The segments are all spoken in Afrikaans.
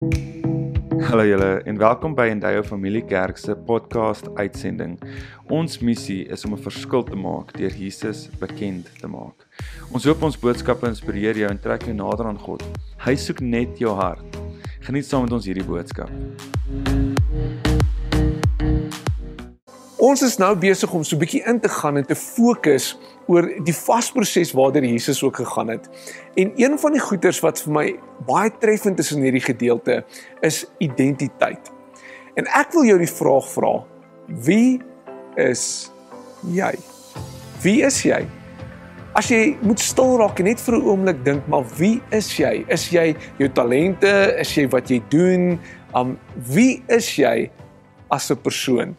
Hallo julle en welkom by Endeavour Familie Kerk se podcast uitsending. Ons missie is om 'n verskil te maak deur Jesus bekend te maak. Ons hoop ons boodskappe inspireer jou en trek jou nader aan God. Hy soek net jou hart. Geniet saam met ons hierdie boodskap. Ons is nou besig om so 'n bietjie in te gaan en te fokus oor die vasproses waardeur Jesus ook gegaan het. En een van die goeters wat vir my baie treffend is in hierdie gedeelte is identiteit. En ek wil jou die vraag vra: Wie is jy? Wie is jy? As jy moet stil raak en net vir 'n oomblik dink, maar wie is jy? Is jy jou talente? Is jy wat jy doen? Um wie is jy as 'n persoon?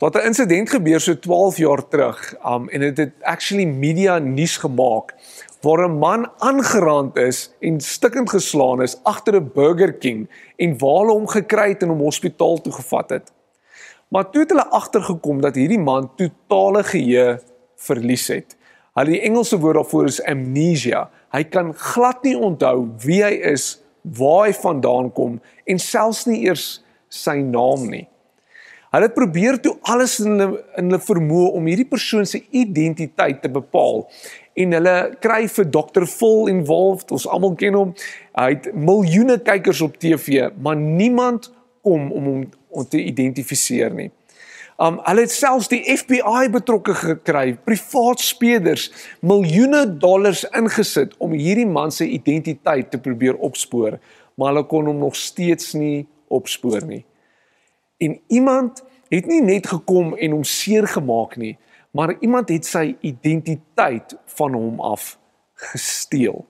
Wat 'n insident gebeur so 12 jaar terug, um en dit het actually media nuus gemaak waar 'n man aangeraand is en stikkend geslaan is agter 'n Burger King en waar hulle hom gekry het en hom hospitaal toe gevat het. Maar toe het hulle agtergekom dat hierdie man totale geheue verlies het. Hulle die Engelse woord daarvoor is amnesia. Hy kan glad nie onthou wie hy is, waar hy vandaan kom en selfs nie eers sy naam nie. Hulle het probeer toe alles in hulle in hulle vermoë om hierdie persoon se identiteit te bepaal. En hulle kry vir Dr. Full involved. Ons almal ken hom. Hy het miljoene kykers op TV, maar niemand kom om hom om te identifiseer nie. Um hulle het selfs die FBI betrokke gekry, privaat speders, miljoene dollars ingesit om hierdie man se identiteit te probeer opspoor, maar hulle kon hom nog steeds nie opspoor nie. En iemand het nie net gekom en hom seer gemaak nie, maar iemand het sy identiteit van hom af gesteel.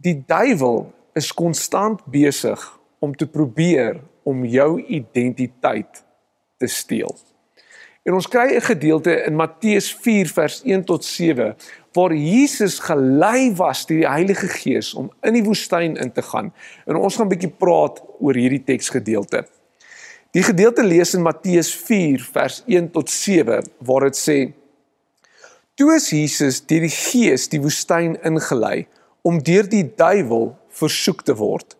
Die duiwel is konstant besig om te probeer om jou identiteit te steel. En ons kry 'n gedeelte in Matteus 4 vers 1 tot 7 waar Jesus gelei was deur die Heilige Gees om in die woestyn in te gaan. En ons gaan 'n bietjie praat oor hierdie teksgedeelte. Die gedeelte lees in Matteus 4 vers 1 tot 7 waar dit sê: Toe is Jesus deur die Gees die woestyn ingelei om deur die duiwel versoek te word.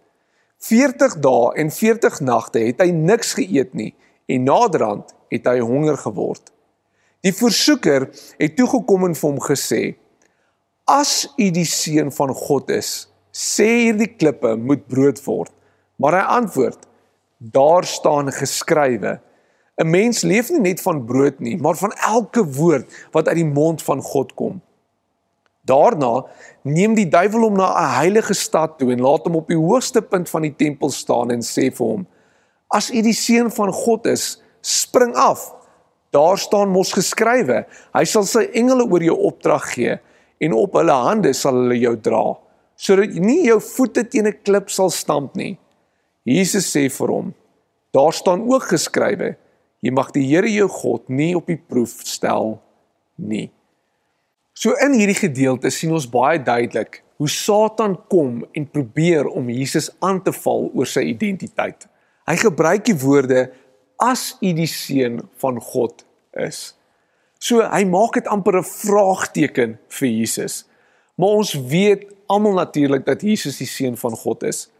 40 dae en 40 nagte het hy niks geëet nie en naderhand het hy honger geword. Die versoeker het toe gekom en vir hom gesê: As u die seun van God is, sê hierdie klippe moet brood word. Maar hy antwoord: Daar staan geskrywe: 'n Mens leef nie net van brood nie, maar van elke woord wat uit die mond van God kom. Daarna neem die duiwel hom na 'n heilige stad toe en laat hom op die hoogste punt van die tempel staan en sê vir hom: As u die seun van God is, spring af. Daar staan mos geskrywe: Hy sal sy engele oor jou opdrag gee en op hulle hande sal hulle jou dra, sodat nie jou voete teen 'n klip sal stamp nie. Jesus sê vir hom: Daar staan ook geskrywe: Jy mag die Here jou God nie op die proef stel nie. So in hierdie gedeelte sien ons baie duidelik hoe Satan kom en probeer om Jesus aan te val oor sy identiteit. Hy gebruik die woorde as u die seun van God is. So hy maak dit amper 'n vraagteken vir Jesus. Maar ons weet almal natuurlik dat Jesus die seun van God is.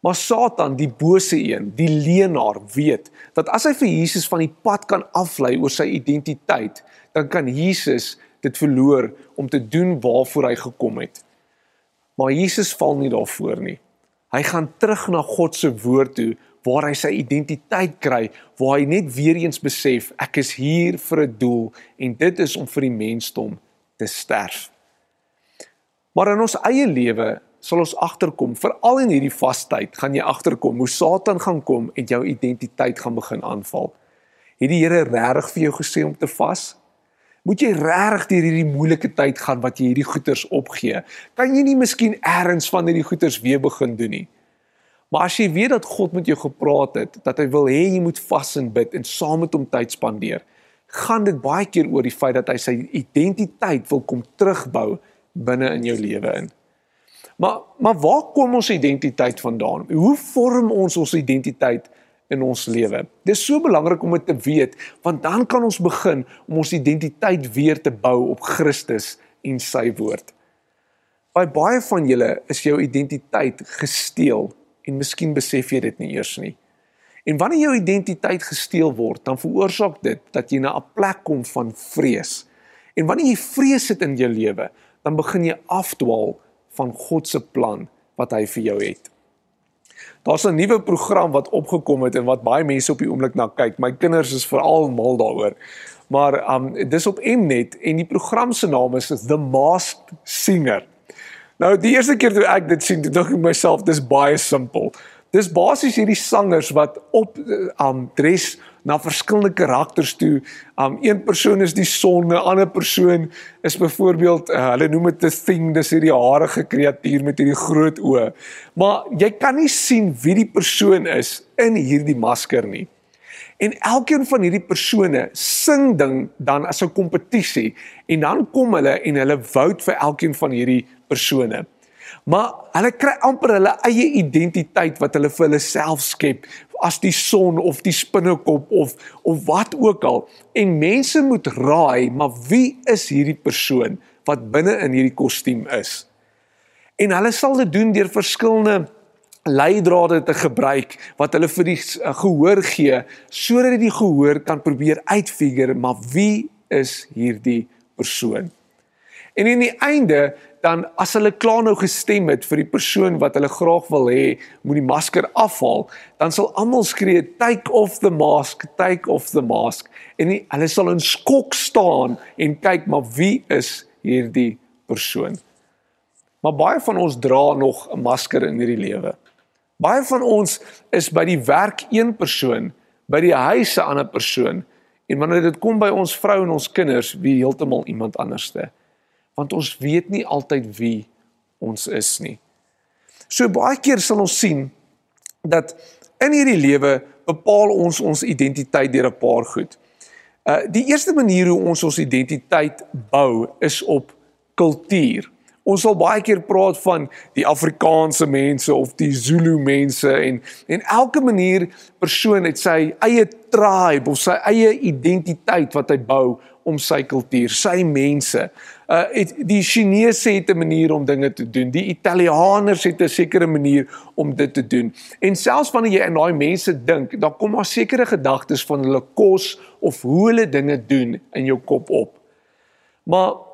Maar Satan, die bose een, die leenaar, weet dat as hy vir Jesus van die pad kan aflei oor sy identiteit, dan kan Jesus dit verloor om te doen waarvoor hy gekom het. Maar Jesus val nie daarvoor nie. Hy gaan terug na God se woord toe waar hy sy identiteit kry, waar hy net weer eens besef ek is hier vir 'n doel en dit is om vir die mensdom te sterf. Maar in ons eie lewe sal ons agterkom, veral in hierdie vastyd, gaan jy agterkom hoe Satan gaan kom en jou identiteit gaan begin aanval. Het die Here regtig vir jou gesê om te vas? Moet jy regtig deur hierdie moeilike tyd gaan wat jy hierdie goeters opgee? Kan jy nie miskien eers van hierdie goeters weer begin doen nie? Maar as jy weet dat God met jou gepraat het, dat hy wil hê jy moet vas en bid en saam met hom tyd spandeer, gaan dit baie keer oor die feit dat hy sy identiteit wil kom terugbou binne in jou lewe in. Maar maar waar kom ons identiteit vandaan? Hoe vorm ons ons identiteit in ons lewe? Dit is so belangrik om dit te weet, want dan kan ons begin om ons identiteit weer te bou op Christus en sy woord. By baie van julle is jou identiteit gesteel en miskien besef jy dit nie eers nie. En wanneer jou identiteit gesteel word, dan veroorsaak dit dat jy na 'n plek kom van vrees. En wanneer jy vrees het in jou lewe, dan begin jy afdwaal van God se plan wat hy vir jou het. Daar's 'n nuwe program wat opgekom het en wat baie mense op die oomblik na kyk. My kinders is veral mal daaroor. Maar um dis op Mnet en die program se naam is The Masked Singer. Nou die eerste keer toe ek dit sien, dink ek myself dis baie simpel. Dis basies hierdie sangers wat op um dress na verskillende karakters toe. Um een persoon is die son, 'n ander persoon is byvoorbeeld uh, hulle noem dit 'n thing, dis hierdie harige kreatuur met hierdie groot oë. Maar jy kan nie sien wie die persoon is in hierdie masker nie. En elkeen van hierdie persone sing ding dan as 'n kompetisie en dan kom hulle en hulle vote vir elkeen van hierdie persone. Maar hulle kry amper hulle eie identiteit wat hulle vir hulle self skep as die son of die spinnekop of of wat ook al. En mense moet raai, maar wie is hierdie persoon wat binne in hierdie kostuum is? En hulle sal dit doen deur verskillende leidrade te gebruik wat hulle vir die uh, gehoor gee sodat die gehoor kan probeer uitfigure maar wie is hierdie persoon? En in die einde dan as hulle klaar nou gestem het vir die persoon wat hulle graag wil hê moet die masker afhaal, dan sal almal skree take off the mask, take off the mask en die, hulle sal in skok staan en kyk maar wie is hierdie persoon. Maar baie van ons dra nog 'n masker in hierdie lewe. Baie van ons is by die werk een persoon, by die huis 'n ander persoon en wanneer dit kom by ons vrou en ons kinders, wie heeltemal iemand anderste want ons weet nie altyd wie ons is nie. So baie keer sal ons sien dat in hierdie lewe bepaal ons ons identiteit deur 'n paar goed. Uh die eerste manier hoe ons ons identiteit bou is op kultuur. Ons sal baie keer praat van die Afrikaanse mense of die Zulu mense en en elke manier persoon het sy eie tribe of sy eie identiteit wat hy bou om sy kultuur, sy mense. Uh het, die Chinese het 'n manier om dinge te doen. Die Italianers het 'n sekere manier om dit te doen. En selfs wanneer jy aan daai mense dink, dan kom daar sekere gedagtes van hulle kos of hoe hulle dinge doen in jou kop op. Maar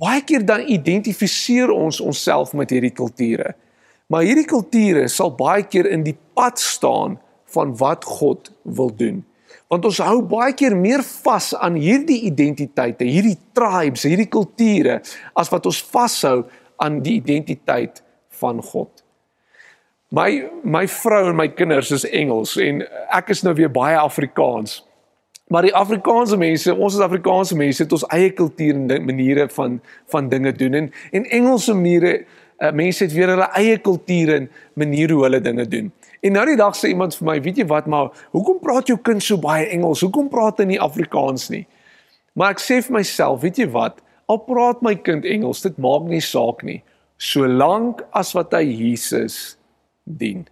baie keer dan identifiseer ons onsself met hierdie kulture. Maar hierdie kulture sal baie keer in die pad staan van wat God wil doen want ons hou baie keer meer vas aan hierdie identiteite, hierdie tribes, hierdie kulture as wat ons vashou aan die identiteit van God. My my vrou en my kinders is Engels en ek is nou weer baie Afrikaans. Maar die Afrikaanse mense, ons as Afrikaanse mense het ons eie kultuur en maniere van van dinge doen en en Engelse maniere uh, mense het weer hulle eie kultuur en maniere hoe hulle dinge doen. En nou die dag sê iemand vir my, weet jy wat, maar hoekom praat jou kind so baie Engels? Hoekom praat hy nie Afrikaans nie? Maar ek sê vir myself, weet jy wat, al praat my kind Engels, dit maak nie saak nie, solank as wat hy Jesus dien.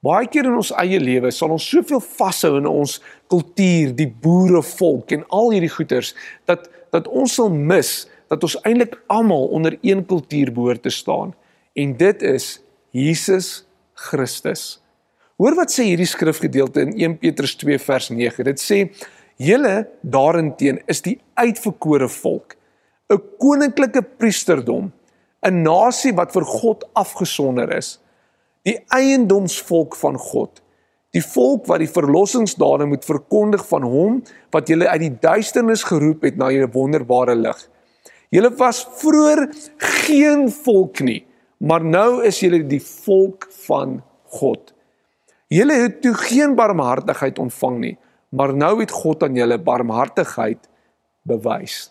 Baie keer in ons eie lewe sal ons soveel vashou in ons kultuur, die boerevolk en al hierdie goeters dat dat ons sal mis dat ons eintlik almal onder een kultuur behoort te staan en dit is Jesus Christus. Hoor wat sê hierdie skrifgedeelte in 1 Petrus 2 vers 9. Dit sê: "Julle daarenteen is die uitverkore volk, 'n koninklike priesterdom, 'n nasie wat vir God afgesonder is, die eiendomsvolk van God." Die volk wat die verlossingsdade moet verkondig van hom wat julle uit die duisternis geroep het na 'n wonderbare lig. Julle was vroeër geen volk nie, maar nou is julle die volk van God. Julle het toe geen barmhartigheid ontvang nie, maar nou het God aan julle barmhartigheid bewys.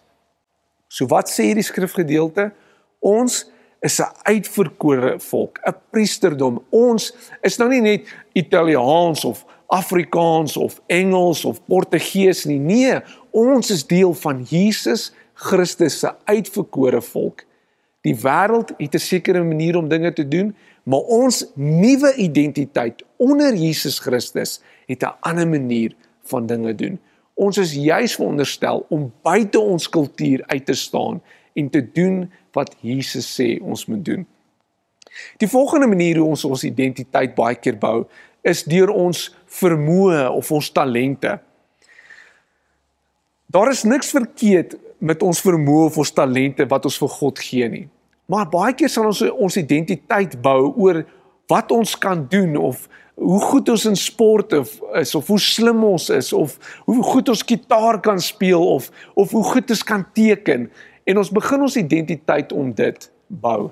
So wat sê hierdie skrifgedeelte? Ons is 'n uitverkore volk, 'n priesterdom. Ons is nou nie net Italiaans of Afrikaans of Engels of Portugees nie. Nee, ons is deel van Jesus Christus se uitverkore volk. Die wêreld het 'n sekere manier om dinge te doen, maar ons nuwe identiteit onder Jesus Christus het 'n ander manier van dinge doen. Ons is juis veronderstel om buite ons kultuur uit te staan en te doen wat Jesus sê ons moet doen. Die volgende manier hoe ons ons identiteit baie keer bou, is deur ons vermoë of ons talente. Daar is niks verkeerd met ons vermoë of ons talente wat ons vir God gee nie. Maar baie keer sal ons ons identiteit bou oor wat ons kan doen of hoe goed ons in sport is of hoe slim ons is of hoe goed ons gitaar kan speel of of hoe goed ons kan teken en ons begin ons identiteit om dit bou.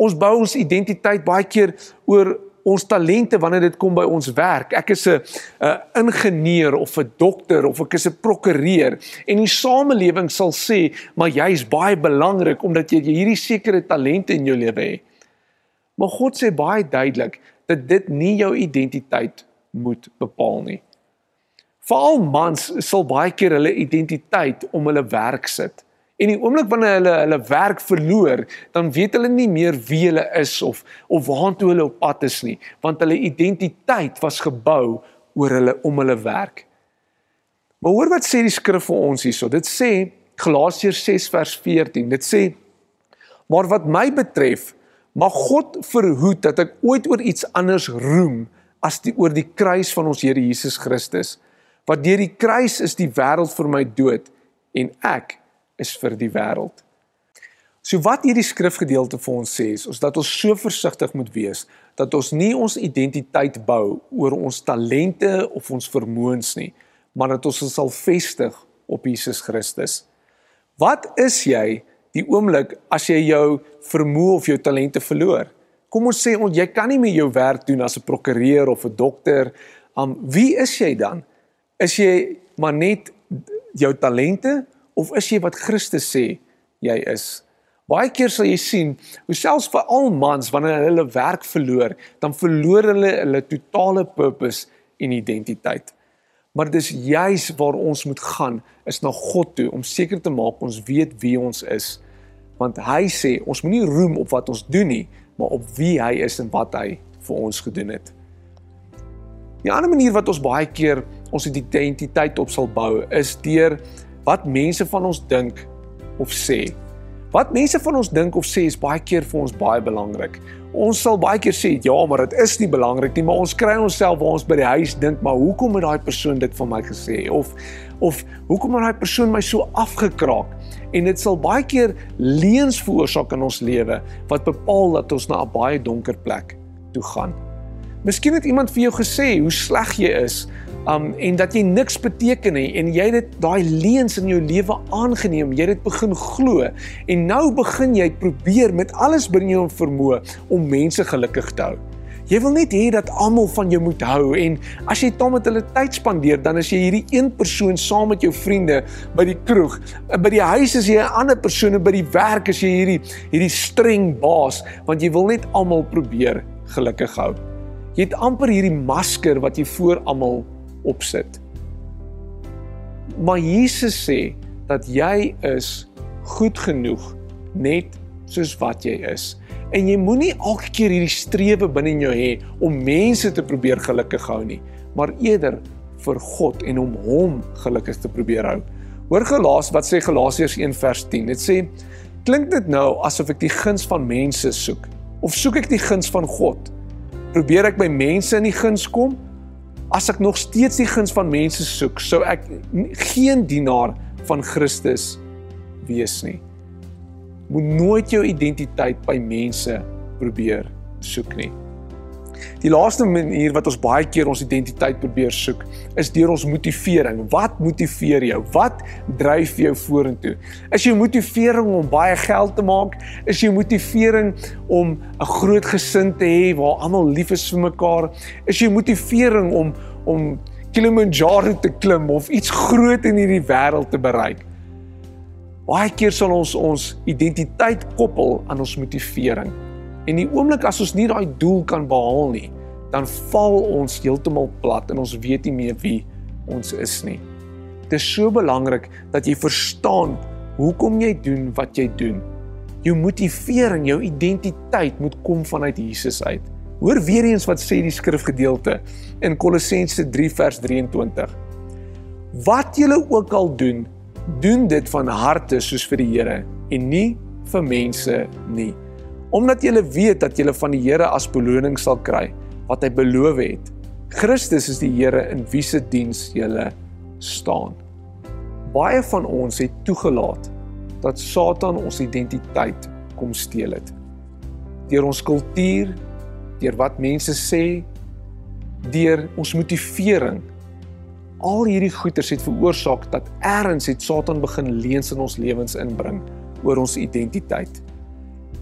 Ons bou ons identiteit baie keer oor ons talente wanneer dit kom by ons werk. Ek is 'n 'n ingenieur of 'n dokter of ek is 'n prokureur en die samelewing sal sê, "Maar jy is baie belangrik omdat jy hierdie sekere talente in jou lewe het." Maar God sê baie duidelik dat dit nie jou identiteit moet bepaal nie. Veral mans sal baie keer hulle identiteit om hulle werk sit. En die oomblik wanneer hulle hulle werk verloor, dan weet hulle nie meer wie hulle is of of waartoe hulle op pad is nie, want hulle identiteit was gebou oor hulle om hulle werk. Maar hoor wat sê die skrif vir ons hierso. Dit sê Galasiërs 6 vers 14. Dit sê: "Maar wat my betref, mag God verhoed dat ek ooit oor iets anders roem as die oor die kruis van ons Here Jesus Christus, wat deur die kruis is die wêreld vir my dood en ek is vir die wêreld. So wat hierdie skrifgedeelte vir ons sê is, is dat ons so versigtig moet wees dat ons nie ons identiteit bou oor ons talente of ons vermoëns nie, maar dat ons ons sal vestig op Jesus Christus. Wat is jy die oomblik as jy jou vermoë of jou talente verloor? Kom ons sê ons jy kan nie meer jou werk doen as 'n prokureur of 'n dokter. Um wie is jy dan? Is jy maar net jou talente of is jy wat Christus sê jy is? Baie keer sal jy sien hoe selfs vir al mans wanneer hulle werk verloor, dan verloor hulle hulle totale purpose en identiteit. Maar dis juis waar ons moet gaan is na God toe om seker te maak ons weet wie ons is. Want hy sê ons moenie roem op wat ons doen nie, maar op wie hy is en wat hy vir ons gedoen het. 'n Ander manier wat ons baie keer ons identiteit op sal bou is deur wat mense van ons dink of sê. Wat mense van ons dink of sê is baie keer vir ons baie belangrik. Ons sal baie keer sê, ja, maar dit is nie belangrik nie, maar ons kry onsself waar ons by die huis dink, maar hoekom het daai persoon dit van my gesê of of hoekom het daai persoon my so afgekraak? En dit sal baie keer leuns veroorsaak in ons lewe wat bepaal dat ons na 'n baie donker plek toe gaan. Miskien het iemand vir jou gesê hoe sleg jy is um en dat jy niks beteken nie en jy dit daai leuns in jou lewe aangeneem. Jy het begin glo. En nou begin jy probeer met alles binne jou vermoë om mense gelukkig te hou. Jy wil net hê dat almal van jou moet hou. En as jy dan met hulle tyd spandeer dan is jy hierdie een persoon saam met jou vriende by die kroeg. By die huis is jy 'n ander persoon en by die werk is jy hierdie hierdie streng baas want jy wil net almal probeer gelukkig hou. Jy het amper hierdie masker wat jy voor almal opsit. Maar Jesus sê dat jy is goed genoeg net soos wat jy is. En jy moenie elke keer hierdie strewe binne in jou hê om mense te probeer gelukkig hou nie, maar eerder vir God en om hom gelukkig te probeer hou. Hoor gelaas wat sê Galasiërs 1 vers 10. Dit sê klink dit nou asof ek die guns van mense soek of soek ek die guns van God? Probeer ek by mense in die guns kom as ek nog steeds die guns van mense soek, sou ek geen dienaar van Christus wees nie. Moet nooit jou identiteit by mense probeer soek nie. Die laaste manier wat ons baie keer ons identiteit probeer soek, is deur ons motivering. Wat motiveer jou? Wat dryf jou vorentoe? Is jou motivering om baie geld te maak? Is jou motivering om 'n groot gesin te hê waar almal lief is vir mekaar? Is jou motivering om om Kilimanjaro te klim of iets groot in hierdie wêreld te bereik? Baie keer sal ons ons identiteit koppel aan ons motivering. En die oomblik as ons nie daai doel kan behaal nie, dan val ons heeltemal plat en ons weet nie meer wie ons is nie. Dit is so belangrik dat jy verstaan hoekom jy doen wat jy doen. Jou motivering, jou identiteit moet kom vanuit Jesus uit. Hoor weer eens wat sê die skrifgedeelte in Kolossense 3 vers 23. Wat julle ook al doen, doen dit van harte soos vir die Here en nie vir mense nie. Omdat julle weet dat julle van die Here as beloning sal kry wat hy beloof het. Christus is die Here in wie se diens julle staan. Baie van ons het toegelaat dat Satan ons identiteit kom steel het. Deur ons kultuur, deur wat mense sê, deur ons motivering. Al hierdie goeters het veroorsaak dat eers het Satan begin leuns in ons lewens inbring oor ons identiteit.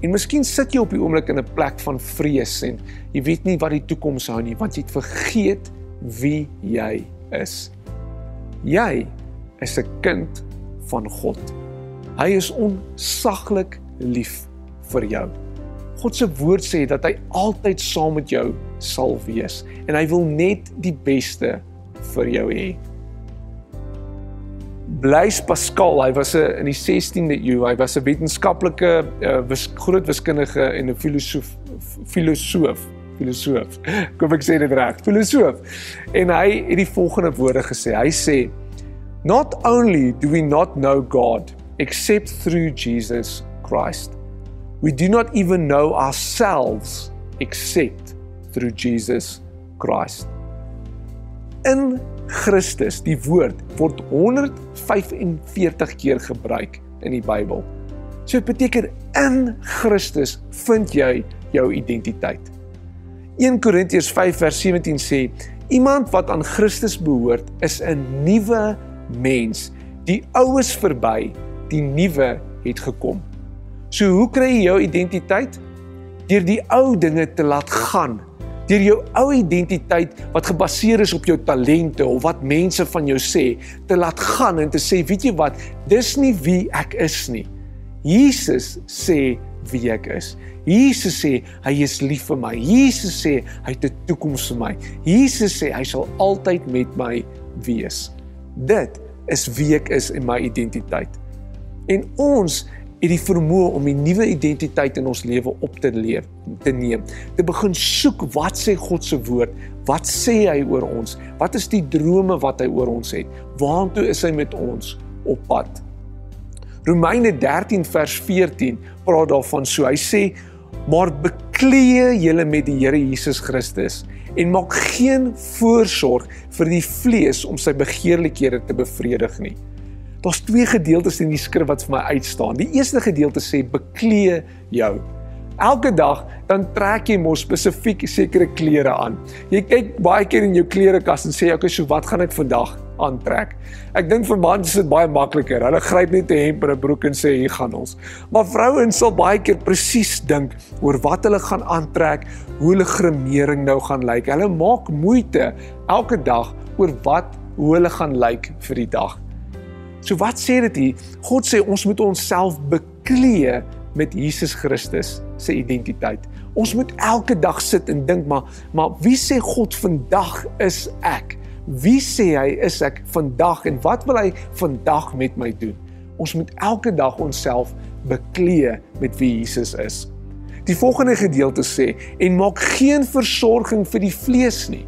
En miskien sit jy op die oomblik in 'n plek van vrees en jy weet nie wat die toekoms hou nie want jy het vergeet wie jy is. Jy is 'n kind van God. Hy is onsaglik lief vir jou. God se woord sê dat hy altyd saam met jou sal wees en hy wil net die beste vir jou hê. Blaise Pascal, hy was 'n in die 16de eeu, hy was 'n wetenskaplike uh, wis, groot wiskundige en 'n filosoof filosoof filosoof. Kom ek sê dit reg? Filosoof. En hy het die volgende woorde gesê. Hy sê Not only do we not know God except through Jesus Christ. We do not even know ourselves except through Jesus Christ. In Christus, die woord word 145 keer gebruik in die Bybel. So dit beteken in Christus vind jy jou identiteit. 1 Korintiërs 5 vers 17 sê iemand wat aan Christus behoort is 'n nuwe mens. Die ou is verby, die nuwe het gekom. So hoe kry jy jou identiteit? Deur die ou dinge te laat gaan. Deur jou ou identiteit wat gebaseer is op jou talente of wat mense van jou sê, te laat gaan en te sê, weet jy wat, dis nie wie ek is nie. Jesus sê wie ek is. Jesus sê hy is lief vir my. Jesus sê hy het 'n toekoms vir my. Jesus sê hy sal altyd met my wees. Dit is wie ek is en my identiteit. En ons het die vermoë om 'n nuwe identiteit in ons lewe op te leef, te neem. Te begin soek wat sê God se woord? Wat sê hy oor ons? Wat is die drome wat hy oor ons het? Waartoe is hy met ons op pad? Romeine 13 vers 14 praat daarvan so. Hy sê: "Maar bekleë julle met die Here Jesus Christus en maak geen voorsorg vir die vlees om sy begeerlikhede te bevredig nie." Daar's twee gedeeltes in die skrif wat vir my uitstaan. Die eerste gedeelte sê beklee jou. Elke dag dan trek jy mos spesifiek sekere klere aan. Jy kyk baie keer in jou klerekas en sê, "Oké, so wat gaan ek vandag aantrek?" Ek dink vir mans is dit baie makliker. Hulle gryp net 'n hemp en 'n broek en sê, "Hier gaan ons." Maar vrouens sal baie keer presies dink oor wat hulle gaan aantrek, hoe hulle gremering nou gaan lyk. Hulle maak moeite elke dag oor wat hoe hulle gaan lyk vir die dag. So wat sê dit hier? God sê ons moet onsself beklee met Jesus Christus se identiteit. Ons moet elke dag sit en dink maar maar wie sê God vandag is ek? Wie sê hy is ek vandag en wat wil hy vandag met my doen? Ons moet elke dag onsself beklee met wie Jesus is. Die volgende gedeelte sê en maak geen versorging vir die vlees nie.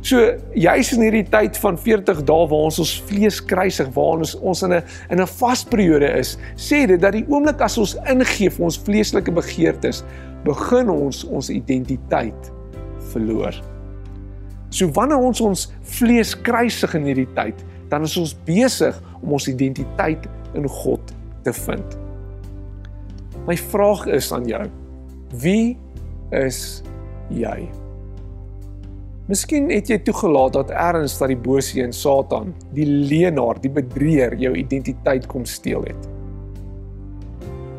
So juis in hierdie tyd van 40 dae waar ons ons vlees kruisig, waar ons ons in 'n in 'n vasperiode is, sê dit dat die oomblik as ons ingee vir ons vleeslike begeertes, begin ons ons identiteit verloor. So wanneer ons ons vlees kruisig in hierdie tyd, dan is ons besig om ons identiteit in God te vind. My vraag is aan jou: Wie is jy? Miskien het jy toegelaat dat erns dat die bose en Satan, die leenaar, die bedrieger jou identiteit kom steel het.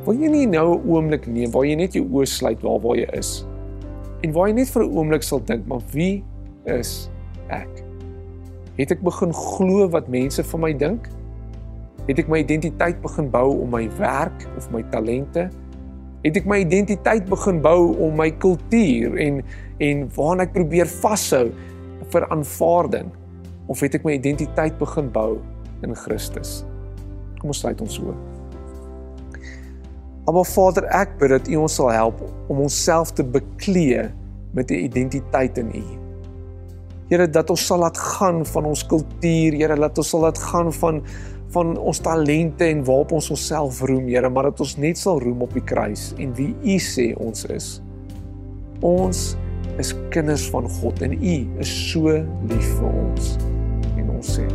Wil jy nie nou 'n oomblik neem waar jy net jou oë sluit waar waar jy is en waar jy net vir 'n oomblik sal dink, maar wie is ek? Het ek begin glo wat mense van my dink? Het ek my identiteit begin bou om my werk of my talente? Het ek my identiteit begin bou om my kultuur en en waarna ek probeer vashou vir aanvaarding of het ek my identiteit begin bou in Christus? Kom ons sluit ons so Maar Vader ek bid dat U ons sal help om onsself te beklee met 'n identiteit in U. Here dat ons sal laat gaan van ons kultuur. Here dat ons sal laat gaan van van ons talente en waarop ons onsself roem, Here, maar dat ons net sal roem op die kruis en wie U sê ons is. Ons is kinders van God en U is so lief vir ons. En ons sê